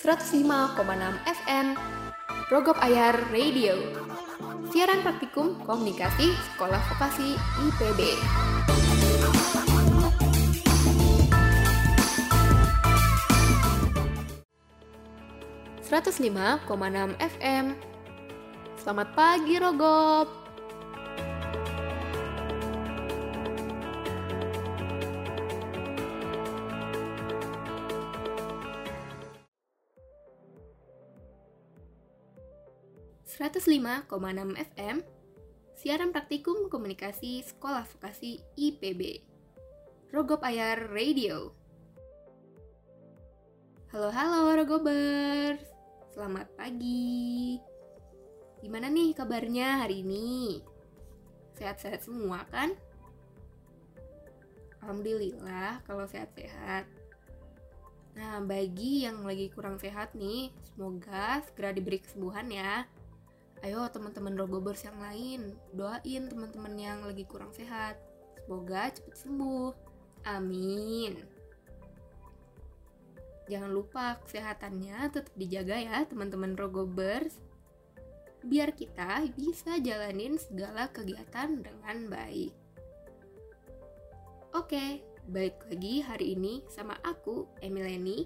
105,6 FM Rogop Ayar Radio. Siaran praktikum komunikasi Sekolah Vokasi IPB 105,6 FM Selamat pagi Rogop 105,6 FM, siaran praktikum komunikasi Sekolah Vokasi IPB. Rogop Ayar Radio. Halo halo Rogobers, selamat pagi. Gimana nih kabarnya hari ini? Sehat-sehat semua kan? Alhamdulillah kalau sehat-sehat. Nah, bagi yang lagi kurang sehat nih, semoga segera diberi kesembuhan ya. Ayo teman-teman Rogobers yang lain, doain teman-teman yang lagi kurang sehat. Semoga cepat sembuh. Amin. Jangan lupa kesehatannya tetap dijaga ya teman-teman Rogobers. Biar kita bisa jalanin segala kegiatan dengan baik. Oke, baik lagi hari ini sama aku, Emileni,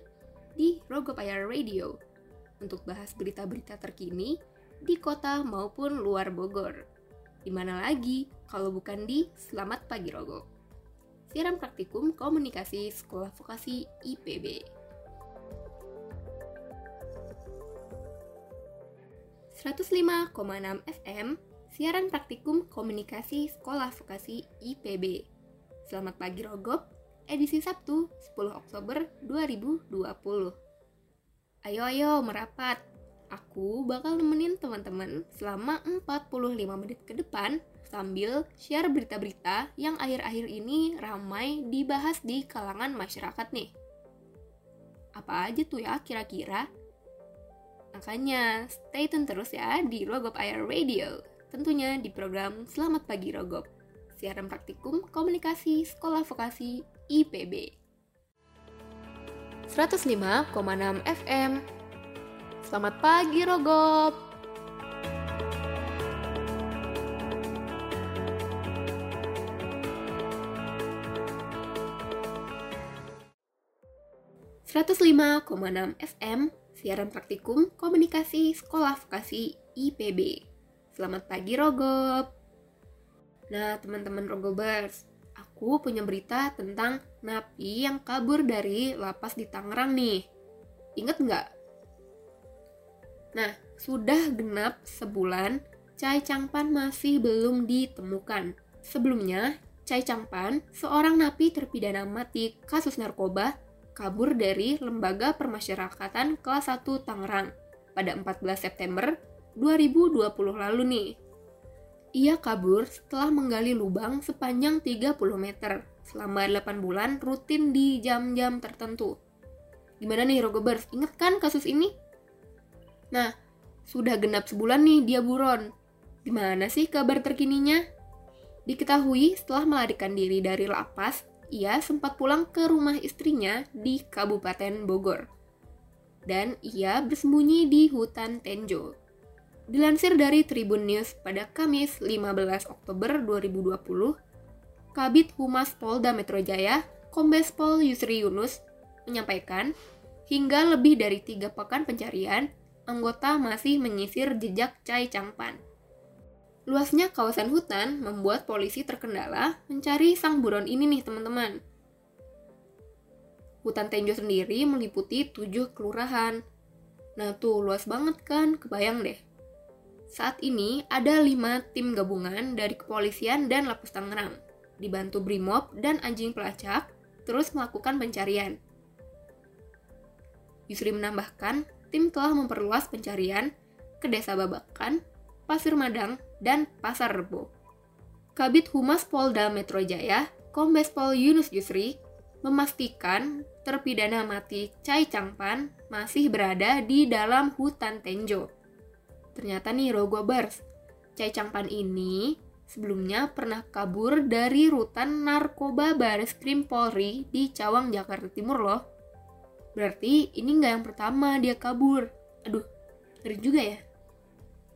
di Rogopaya Radio. Untuk bahas berita-berita terkini di kota maupun luar Bogor. Di mana lagi kalau bukan di Selamat Pagi Rogo. Siaran praktikum komunikasi Sekolah Vokasi IPB. enam FM, siaran praktikum komunikasi Sekolah Vokasi IPB. Selamat pagi Rogop, edisi Sabtu 10 Oktober 2020. Ayo ayo merapat, Aku bakal nemenin teman-teman selama 45 menit ke depan sambil share berita-berita yang akhir-akhir ini ramai dibahas di kalangan masyarakat nih. Apa aja tuh ya kira-kira? Makanya stay tune terus ya di Rogop Air Radio, tentunya di program Selamat Pagi Rogop, siaran praktikum komunikasi Sekolah Vokasi IPB. 105,6 FM Selamat pagi Rogop. ...105,6 FM, siaran praktikum komunikasi Sekolah Vokasi IPB. Selamat pagi Rogop. Nah, teman-teman Rogobers, aku punya berita tentang napi yang kabur dari lapas di Tangerang nih. Ingat nggak Nah, sudah genap sebulan, Chai Changpan masih belum ditemukan. Sebelumnya, Chai Changpan, seorang napi terpidana mati kasus narkoba, kabur dari Lembaga Permasyarakatan kelas 1 Tangerang pada 14 September 2020 lalu nih. Ia kabur setelah menggali lubang sepanjang 30 meter selama 8 bulan rutin di jam-jam tertentu. Gimana nih Rogobers, inget kan kasus ini? Nah, sudah genap sebulan nih dia buron. Gimana sih kabar terkininya? Diketahui setelah melarikan diri dari lapas, ia sempat pulang ke rumah istrinya di Kabupaten Bogor. Dan ia bersembunyi di hutan Tenjo. Dilansir dari Tribun News pada Kamis 15 Oktober 2020, Kabit Humas Polda Metro Jaya, Kombes Pol Yusri Yunus, menyampaikan hingga lebih dari tiga pekan pencarian, anggota masih menyisir jejak Chai Changpan. Luasnya kawasan hutan membuat polisi terkendala mencari sang buron ini nih teman-teman. Hutan Tenjo sendiri meliputi tujuh kelurahan. Nah tuh luas banget kan, kebayang deh. Saat ini ada lima tim gabungan dari kepolisian dan Lapus Tangerang, dibantu Brimob dan anjing pelacak, terus melakukan pencarian. Yusri menambahkan, tim telah memperluas pencarian ke Desa Babakan, Pasir Madang, dan Pasar Rebo. Kabit Humas Polda Metro Jaya, Kombes Pol Yunus Yusri, memastikan terpidana mati Chai Changpan masih berada di dalam hutan Tenjo. Ternyata nih Rogobers, Chai Changpan ini sebelumnya pernah kabur dari rutan narkoba Baris Krim Polri di Cawang, Jakarta Timur loh. Berarti ini nggak yang pertama dia kabur. Aduh, ngeri juga ya.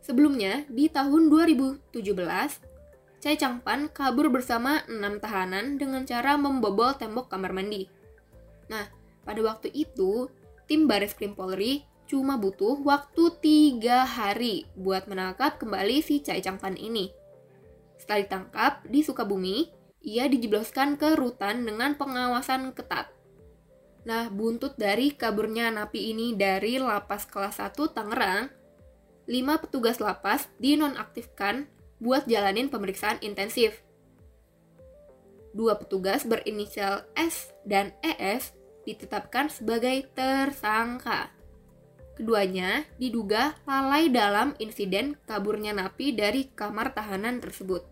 Sebelumnya, di tahun 2017, Chai Changpan kabur bersama enam tahanan dengan cara membobol tembok kamar mandi. Nah, pada waktu itu, tim Baris Krim Polri cuma butuh waktu tiga hari buat menangkap kembali si Chai Changpan ini. Setelah ditangkap di Sukabumi, ia dijebloskan ke rutan dengan pengawasan ketat. Nah, buntut dari kaburnya napi ini dari lapas kelas 1 Tangerang, lima petugas lapas dinonaktifkan buat jalanin pemeriksaan intensif. Dua petugas berinisial S dan ES ditetapkan sebagai tersangka. Keduanya diduga lalai dalam insiden kaburnya napi dari kamar tahanan tersebut.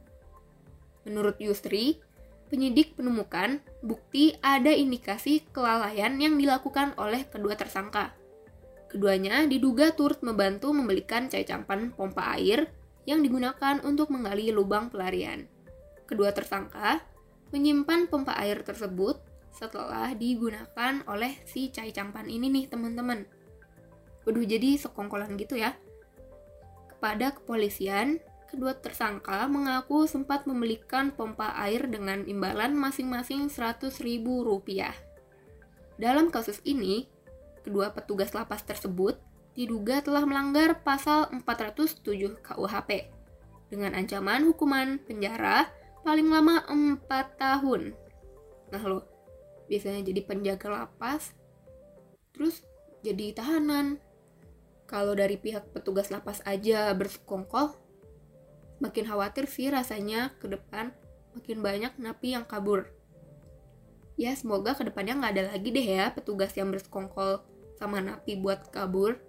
Menurut Yusri, penyidik menemukan bukti ada indikasi kelalaian yang dilakukan oleh kedua tersangka. Keduanya diduga turut membantu membelikan cai campan pompa air yang digunakan untuk menggali lubang pelarian. Kedua tersangka menyimpan pompa air tersebut setelah digunakan oleh si cai campan ini nih teman-teman. Waduh jadi sekongkolan gitu ya. Kepada kepolisian, kedua tersangka mengaku sempat membelikan pompa air dengan imbalan masing-masing 100 ribu rupiah. Dalam kasus ini, kedua petugas lapas tersebut diduga telah melanggar pasal 407 KUHP dengan ancaman hukuman penjara paling lama 4 tahun. Nah lo, biasanya jadi penjaga lapas, terus jadi tahanan, kalau dari pihak petugas lapas aja bersekongkol, makin khawatir sih rasanya ke depan makin banyak napi yang kabur. Ya semoga ke depannya nggak ada lagi deh ya petugas yang bersekongkol sama napi buat kabur.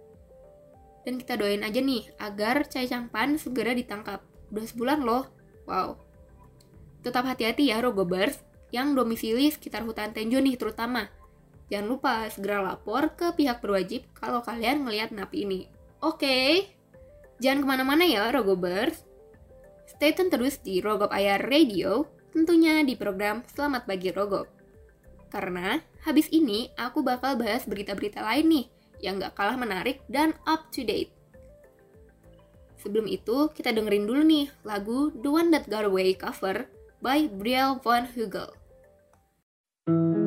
Dan kita doain aja nih agar Cai Changpan segera ditangkap. Udah sebulan loh. Wow. Tetap hati-hati ya Rogobers yang domisili sekitar hutan Tenjo nih terutama. Jangan lupa segera lapor ke pihak berwajib kalau kalian ngelihat napi ini. Oke, okay. jangan ke mana-mana ya Rogobers. Stay tune terus di Rogop Ayar Radio, tentunya di program Selamat Pagi Rogop. Karena habis ini aku bakal bahas berita-berita lain nih yang gak kalah menarik dan up to date. Sebelum itu, kita dengerin dulu nih lagu The One That Got Away cover by Brielle Von Hugel. Mbak.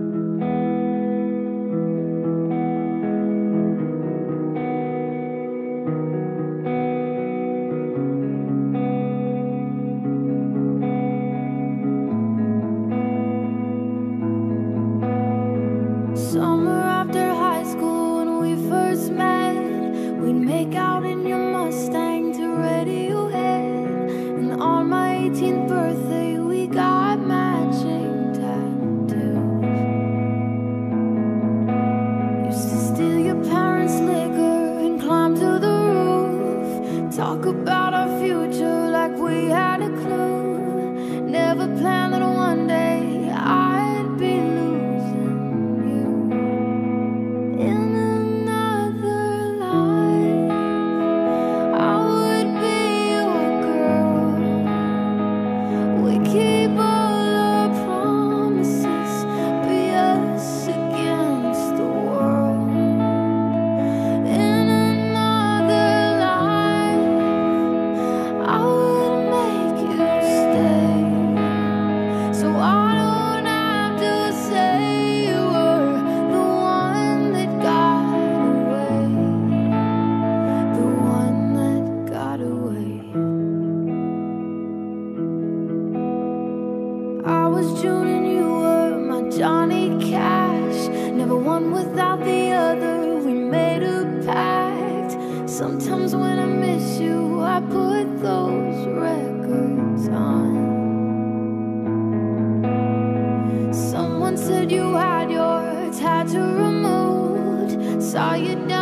Talk about our future like we had a clue. Never planned that. the other, we made a pact. Sometimes when I miss you, I put those records on. Someone said you had your tattoo removed, saw you down.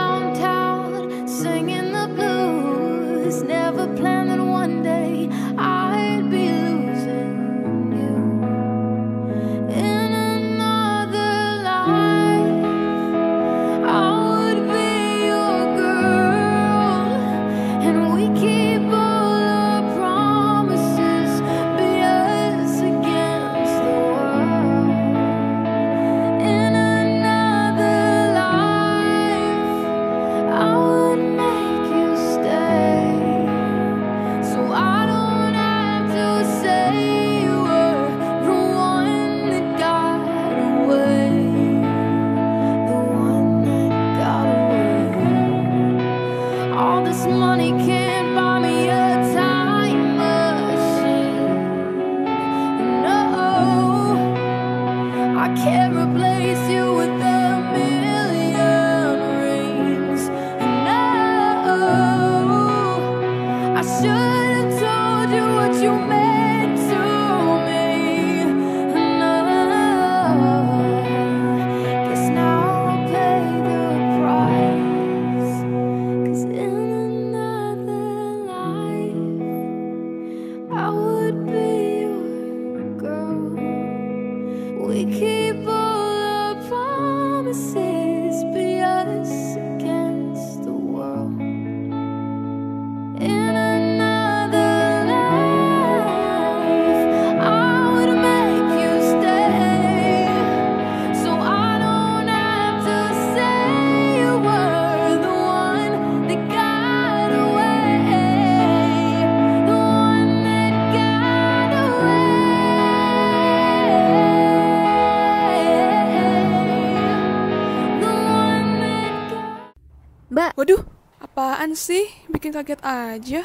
Kaget aja.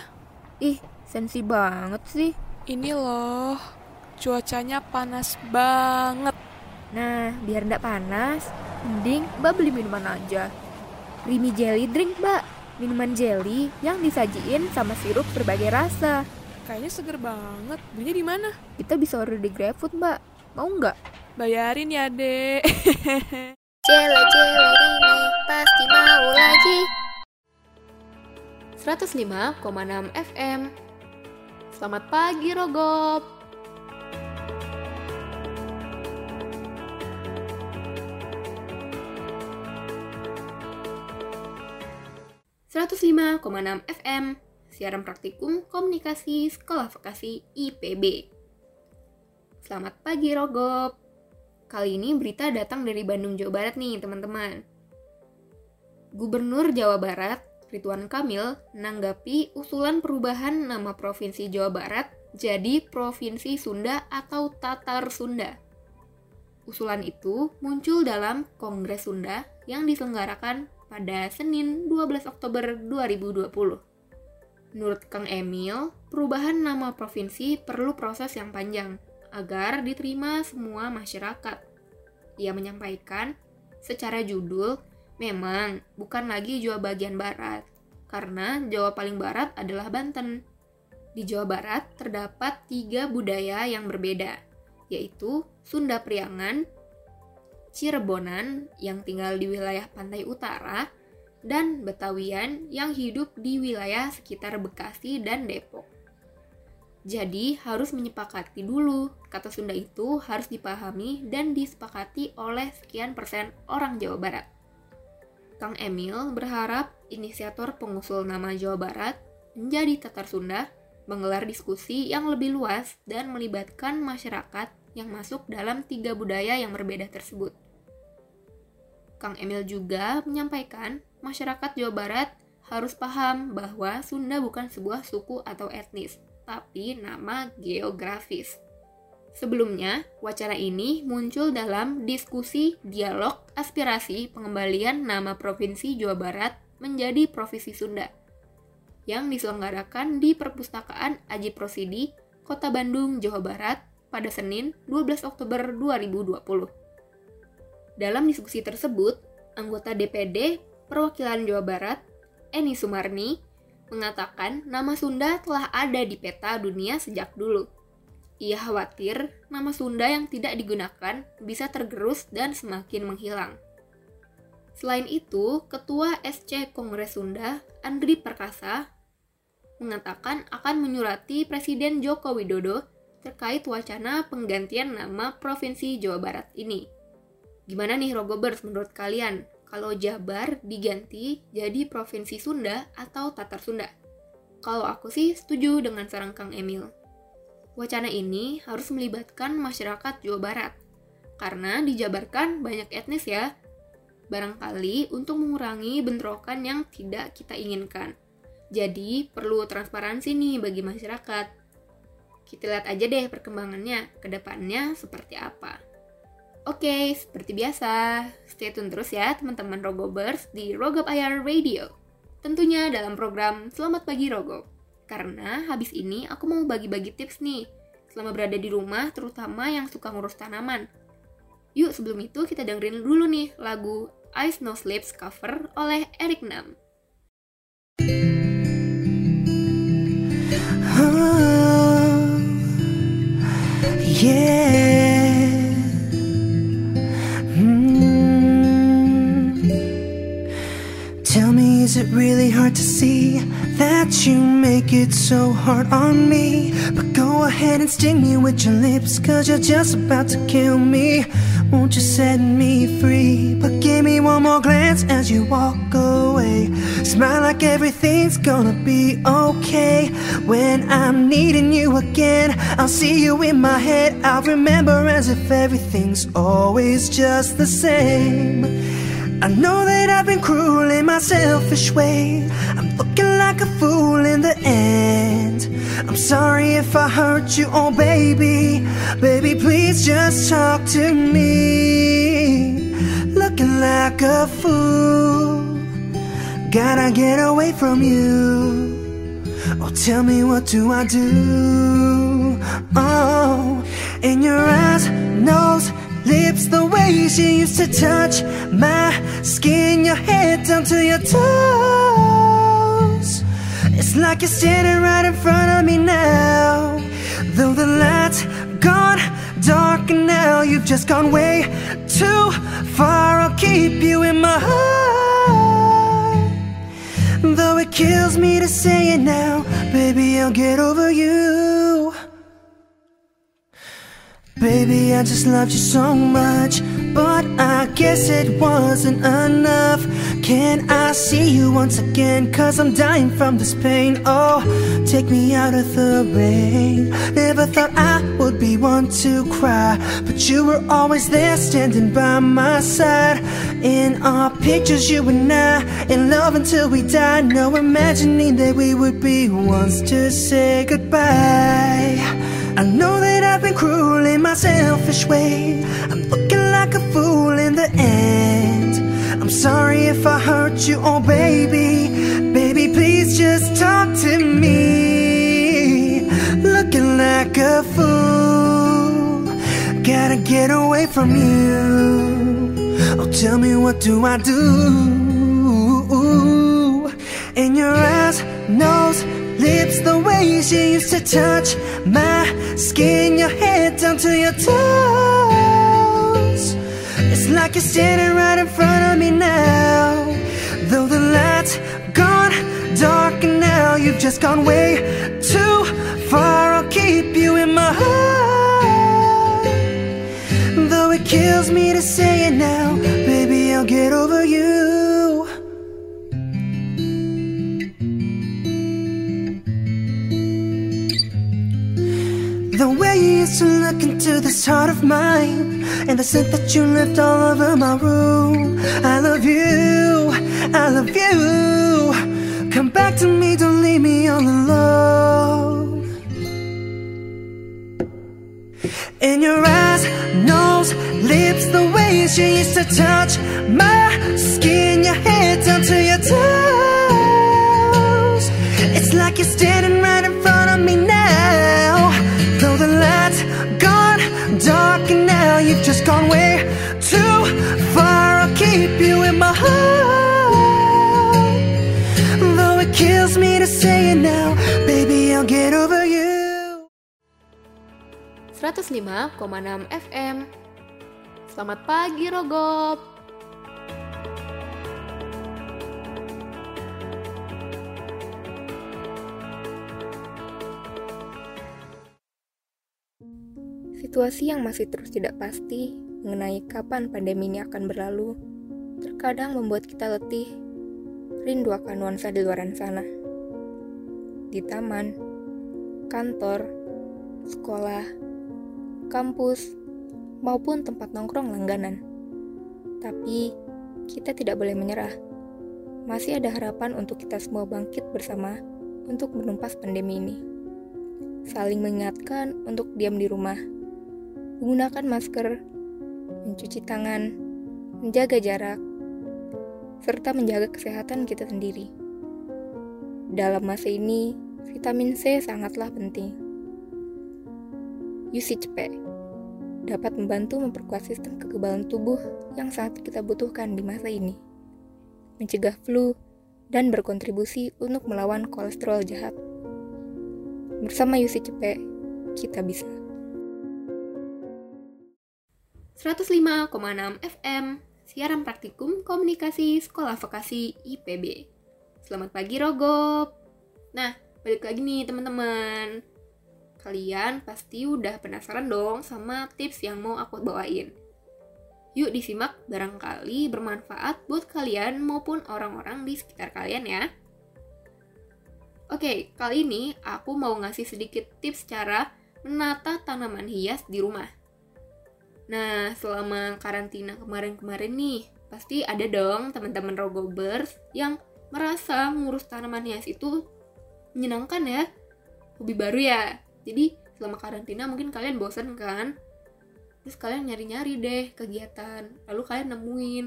Ih, sensi banget sih. Ini loh, cuacanya panas banget. Nah, biar ndak panas, mending Mbak beli minuman aja. Creamy jelly drink, Mbak. Minuman jelly yang disajiin sama sirup berbagai rasa. Kayaknya seger banget. Belinya di mana? Kita bisa order di GrabFood, Mbak. Mau nggak? Bayarin ya, Dek. Cele cele ini pasti 105,6 FM. Selamat pagi, Rogop. ...105,6 FM... ...siaran praktikum komunikasi sekolah vokasi IPB. Selamat pagi, Rogop. Kali ini berita datang dari Bandung, Jawa Barat nih, teman-teman. Gubernur Jawa Barat, Ridwan Kamil, menanggapi usulan perubahan nama Provinsi Jawa Barat jadi Provinsi Sunda atau Tatar Sunda. Usulan itu muncul dalam Kongres Sunda yang diselenggarakan pada Senin 12 Oktober 2020. Menurut Kang Emil, perubahan nama provinsi perlu proses yang panjang agar diterima semua masyarakat. Ia menyampaikan, secara judul, memang bukan lagi Jawa bagian barat, karena Jawa paling barat adalah Banten. Di Jawa Barat terdapat tiga budaya yang berbeda, yaitu Sunda Priangan, Cirebonan yang tinggal di wilayah pantai utara, dan Betawian yang hidup di wilayah sekitar Bekasi dan Depok. Jadi harus menyepakati dulu, kata Sunda itu harus dipahami dan disepakati oleh sekian persen orang Jawa Barat. Kang Emil berharap inisiator pengusul nama Jawa Barat menjadi Tatar Sunda menggelar diskusi yang lebih luas dan melibatkan masyarakat yang masuk dalam tiga budaya yang berbeda tersebut. Kang Emil juga menyampaikan masyarakat Jawa Barat harus paham bahwa Sunda bukan sebuah suku atau etnis, tapi nama geografis. Sebelumnya, wacana ini muncul dalam diskusi dialog aspirasi pengembalian nama Provinsi Jawa Barat menjadi Provinsi Sunda yang diselenggarakan di Perpustakaan Aji Prosidi, Kota Bandung, Jawa Barat pada Senin 12 Oktober 2020. Dalam diskusi tersebut, anggota DPD Perwakilan Jawa Barat, Eni Sumarni, mengatakan nama Sunda telah ada di peta dunia sejak dulu. Ia khawatir nama Sunda yang tidak digunakan bisa tergerus dan semakin menghilang. Selain itu, Ketua SC Kongres Sunda, Andri Perkasa, mengatakan akan menyurati Presiden Joko Widodo terkait wacana penggantian nama Provinsi Jawa Barat ini. Gimana nih Rogobers menurut kalian? Kalau Jabar diganti jadi Provinsi Sunda atau Tatar Sunda? Kalau aku sih setuju dengan saran Kang Emil. Wacana ini harus melibatkan masyarakat Jawa Barat. Karena dijabarkan banyak etnis ya. Barangkali untuk mengurangi bentrokan yang tidak kita inginkan. Jadi perlu transparansi nih bagi masyarakat. Kita lihat aja deh perkembangannya, ke depannya seperti apa. Oke, seperti biasa, stay tune terus ya teman-teman Rogobers di Rogop IR Radio. Tentunya dalam program Selamat Pagi Rogo. Karena habis ini aku mau bagi-bagi tips nih, selama berada di rumah terutama yang suka ngurus tanaman. Yuk sebelum itu kita dengerin dulu nih lagu Ice No Sleeps cover oleh Eric Nam. Oh, yeah. Is it really hard to see that you make it so hard on me? But go ahead and sting me with your lips, cause you're just about to kill me. Won't you set me free? But give me one more glance as you walk away. Smile like everything's gonna be okay. When I'm needing you again, I'll see you in my head. I'll remember as if everything's always just the same. I know that I've been cruel in my selfish way. I'm looking like a fool in the end. I'm sorry if I hurt you, oh baby. Baby, please just talk to me. Looking like a fool. Gotta get away from you. Oh, tell me what do I do? She used to touch my skin, your head down to your toes. It's like you're standing right in front of me now. Though the lights gone dark now you've just gone way too far. I'll keep you in my heart. Though it kills me to say it now, baby, I'll get over you. Baby, I just loved you so much, but I guess it wasn't enough. Can I see you once again? Cause I'm dying from this pain. Oh, take me out of the rain. Never thought I would be one to cry, but you were always there standing by my side. In our pictures, you and I, in love until we die. No imagining that we would be ones to say goodbye. I know that I've been cruel in my selfish way. I'm like a fool in the end. I'm sorry if I hurt you, oh baby. Baby, please just talk to me. Looking like a fool. Gotta get away from you. Oh, tell me what do I do? In your eyes, nose, lips, the way she used to touch my skin, your head down to your toes. It's like you're standing right in front of me now. Though the light's gone dark and now you've just gone way too far. I'll keep you in my heart. Though it kills me to say it now, into this heart of mine And the scent that you left all over my room. I love you, I love you. Come back to me, don't leave me all alone. In your eyes, nose, lips The way she used to touch my skin Your head down to your toes. It's like you're 105,6 FM. Selamat pagi, Rogop. Situasi yang masih terus tidak pasti mengenai kapan pandemi ini akan berlalu, terkadang membuat kita letih, rindu akan nuansa di luar sana. Di taman, kantor, sekolah, kampus, maupun tempat nongkrong langganan. Tapi, kita tidak boleh menyerah. Masih ada harapan untuk kita semua bangkit bersama untuk menumpas pandemi ini. Saling mengingatkan untuk diam di rumah, menggunakan masker, mencuci tangan, menjaga jarak, serta menjaga kesehatan kita sendiri. Dalam masa ini, vitamin C sangatlah penting. UCCP dapat membantu memperkuat sistem kekebalan tubuh yang sangat kita butuhkan di masa ini, mencegah flu, dan berkontribusi untuk melawan kolesterol jahat. Bersama UCCP, kita bisa. 105,6 FM, siaran praktikum komunikasi sekolah vokasi IPB. Selamat pagi Rogop. Nah, balik lagi nih teman-teman. Kalian pasti udah penasaran dong sama tips yang mau aku bawain. Yuk disimak barangkali bermanfaat buat kalian maupun orang-orang di sekitar kalian ya. Oke, kali ini aku mau ngasih sedikit tips cara menata tanaman hias di rumah. Nah, selama karantina kemarin-kemarin nih, pasti ada dong teman-teman rogobers yang merasa ngurus tanaman hias itu menyenangkan ya. Hobi baru ya. Jadi, selama karantina mungkin kalian bosan kan? Terus kalian nyari-nyari deh kegiatan. Lalu kalian nemuin,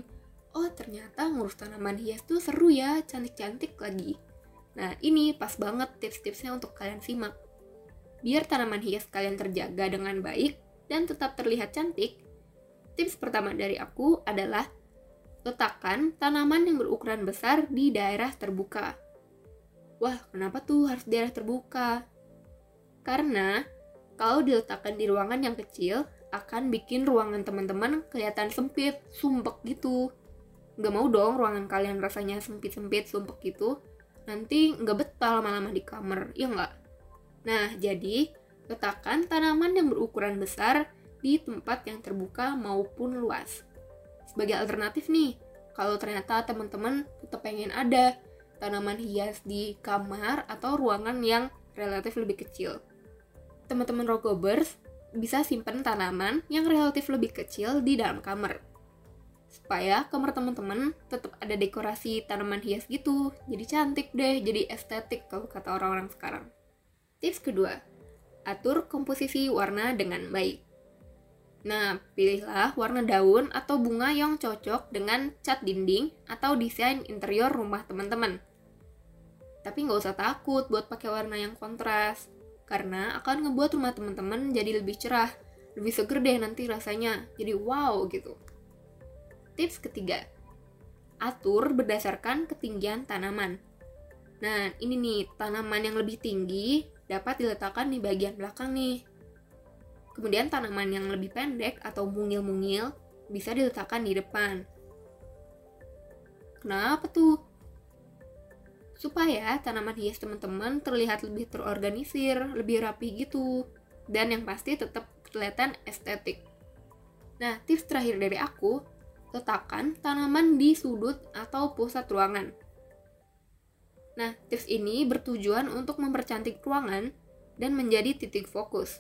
oh ternyata ngurus tanaman hias tuh seru ya, cantik-cantik lagi. Nah, ini pas banget tips-tipsnya untuk kalian simak. Biar tanaman hias kalian terjaga dengan baik dan tetap terlihat cantik, tips pertama dari aku adalah letakkan tanaman yang berukuran besar di daerah terbuka. Wah, kenapa tuh harus daerah terbuka? Karena kalau diletakkan di ruangan yang kecil, akan bikin ruangan teman-teman kelihatan sempit, sumpek gitu. Gak mau dong ruangan kalian rasanya sempit-sempit, sumpek gitu nanti nggak betah lama-lama di kamar, ya nggak? Nah, jadi letakkan tanaman yang berukuran besar di tempat yang terbuka maupun luas. Sebagai alternatif nih, kalau ternyata teman-teman tetap pengen ada tanaman hias di kamar atau ruangan yang relatif lebih kecil. Teman-teman rogobers bisa simpan tanaman yang relatif lebih kecil di dalam kamar. Supaya kamar teman-teman tetap ada dekorasi tanaman hias gitu. Jadi cantik deh jadi estetik kalau kata orang-orang sekarang. Tips kedua atur komposisi warna dengan baik. Nah pilihlah warna daun atau bunga yang cocok dengan cat dinding atau desain interior rumah teman-teman. Tapi nggak usah takut buat pakai warna yang kontras karena akan ngebuat rumah teman-teman jadi lebih cerah lebih seger deh nanti rasanya jadi wow gitu Tips ketiga, atur berdasarkan ketinggian tanaman. Nah, ini nih, tanaman yang lebih tinggi dapat diletakkan di bagian belakang nih. Kemudian tanaman yang lebih pendek atau mungil-mungil bisa diletakkan di depan. Kenapa tuh? Supaya tanaman hias teman-teman terlihat lebih terorganisir, lebih rapi gitu. Dan yang pasti tetap kelihatan estetik. Nah, tips terakhir dari aku, letakkan tanaman di sudut atau pusat ruangan. Nah, tips ini bertujuan untuk mempercantik ruangan dan menjadi titik fokus.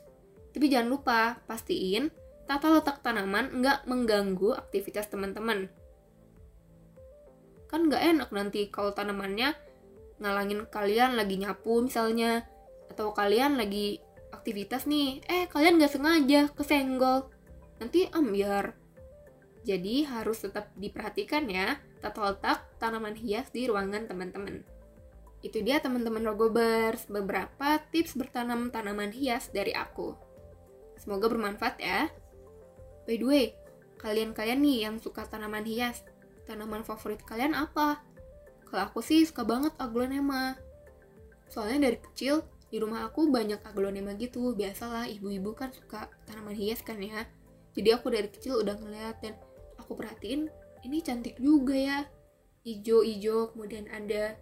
Tapi jangan lupa, pastiin tata letak tanaman nggak mengganggu aktivitas teman-teman. Kan nggak enak nanti kalau tanamannya ngalangin kalian lagi nyapu misalnya, atau kalian lagi aktivitas nih, eh kalian nggak sengaja kesenggol, nanti ambiar jadi harus tetap diperhatikan ya tata letak tanaman hias di ruangan teman-teman. Itu dia teman-teman Rogobers, beberapa tips bertanam tanaman hias dari aku. Semoga bermanfaat ya. By the way, kalian-kalian nih yang suka tanaman hias, tanaman favorit kalian apa? Kalau aku sih suka banget aglonema. Soalnya dari kecil di rumah aku banyak aglonema gitu. Biasalah ibu-ibu kan suka tanaman hias kan ya. Jadi aku dari kecil udah ngeliatin aku perhatiin ini cantik juga ya. Ijo-ijo kemudian ada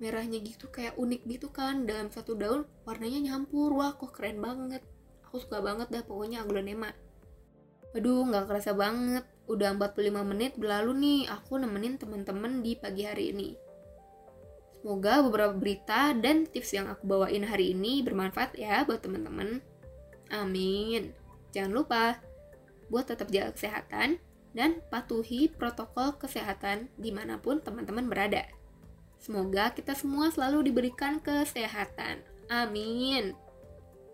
merahnya gitu kayak unik gitu kan. Dalam satu daun warnanya nyampur. Wah kok keren banget. Aku suka banget dah pokoknya aglonema. Aduh nggak kerasa banget. Udah 45 menit berlalu nih aku nemenin teman-teman di pagi hari ini Semoga beberapa berita dan tips yang aku bawain hari ini bermanfaat ya buat teman-teman. Amin. Jangan lupa buat tetap jaga kesehatan dan patuhi protokol kesehatan di mana pun teman-teman berada. Semoga kita semua selalu diberikan kesehatan. Amin.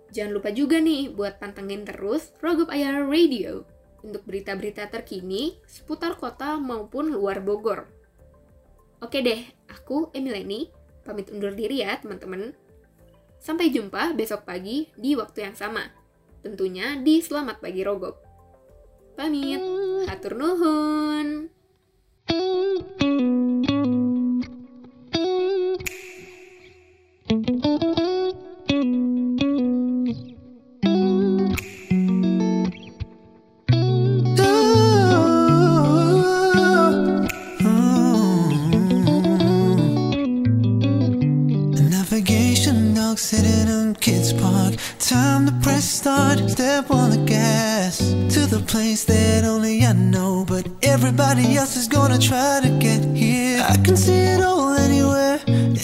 Jangan lupa juga nih buat pantengin terus Rogop Ayar Radio untuk berita-berita terkini seputar kota maupun luar Bogor. Oke deh, aku Emileni, pamit undur diri ya teman-teman. Sampai jumpa besok pagi di waktu yang sama. Tentunya di Selamat Pagi Rogop. Pamit. Hatur nuhun. Kids park time to press start step on the gas. To the place that only I know but everybody else is gonna try to get here. I can see it all anywhere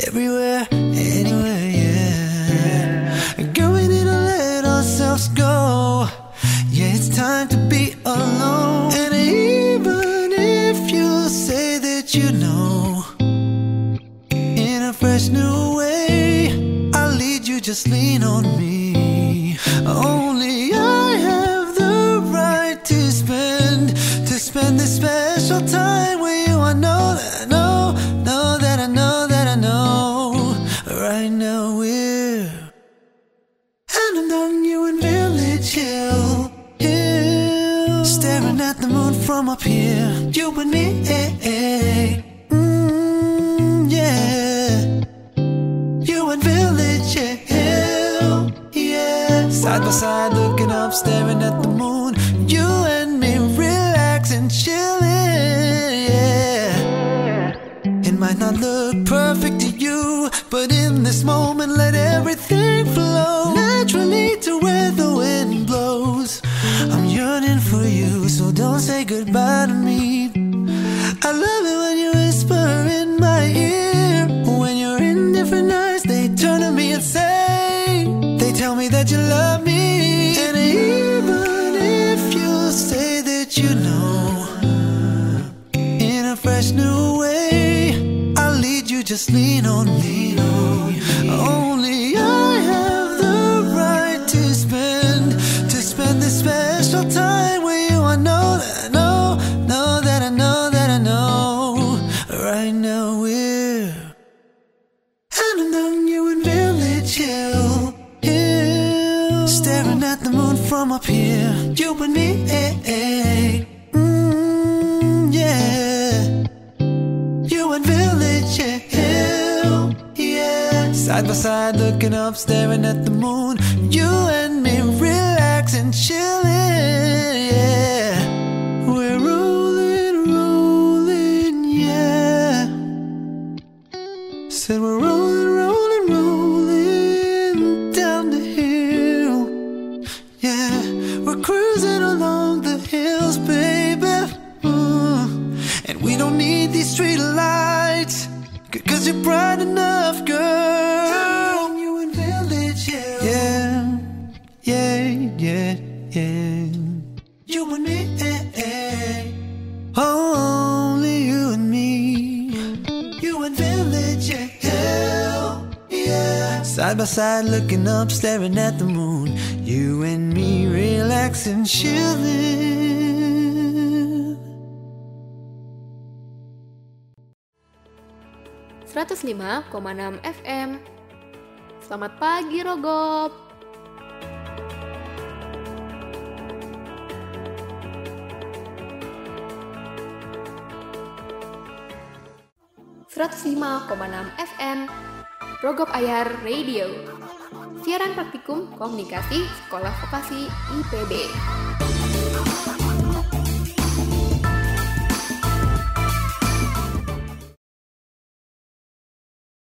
everywhere anywhere yeah. Girl we need to let ourselves go. Yeah it's time to be alone just lean on me. Only I have the right to spend, to spend this special time with you. I know that I know, know that I know that I know. Right now we're Anandong, you in Village Hill, Hill. Staring at the moon from up here. You and me, eh, yeah, yeah, yeah. You and me, eh, eh. Only you and me. You and Village Hill, yeah. Side by side, looking up, staring at the moon. You and me, relaxing, chilling. 105,6 FM Selamat pagi Rogop. 105,6 FM Rogop Ayar Radio. Siaran Praktikum Komunikasi Sekolah Vokasi IPB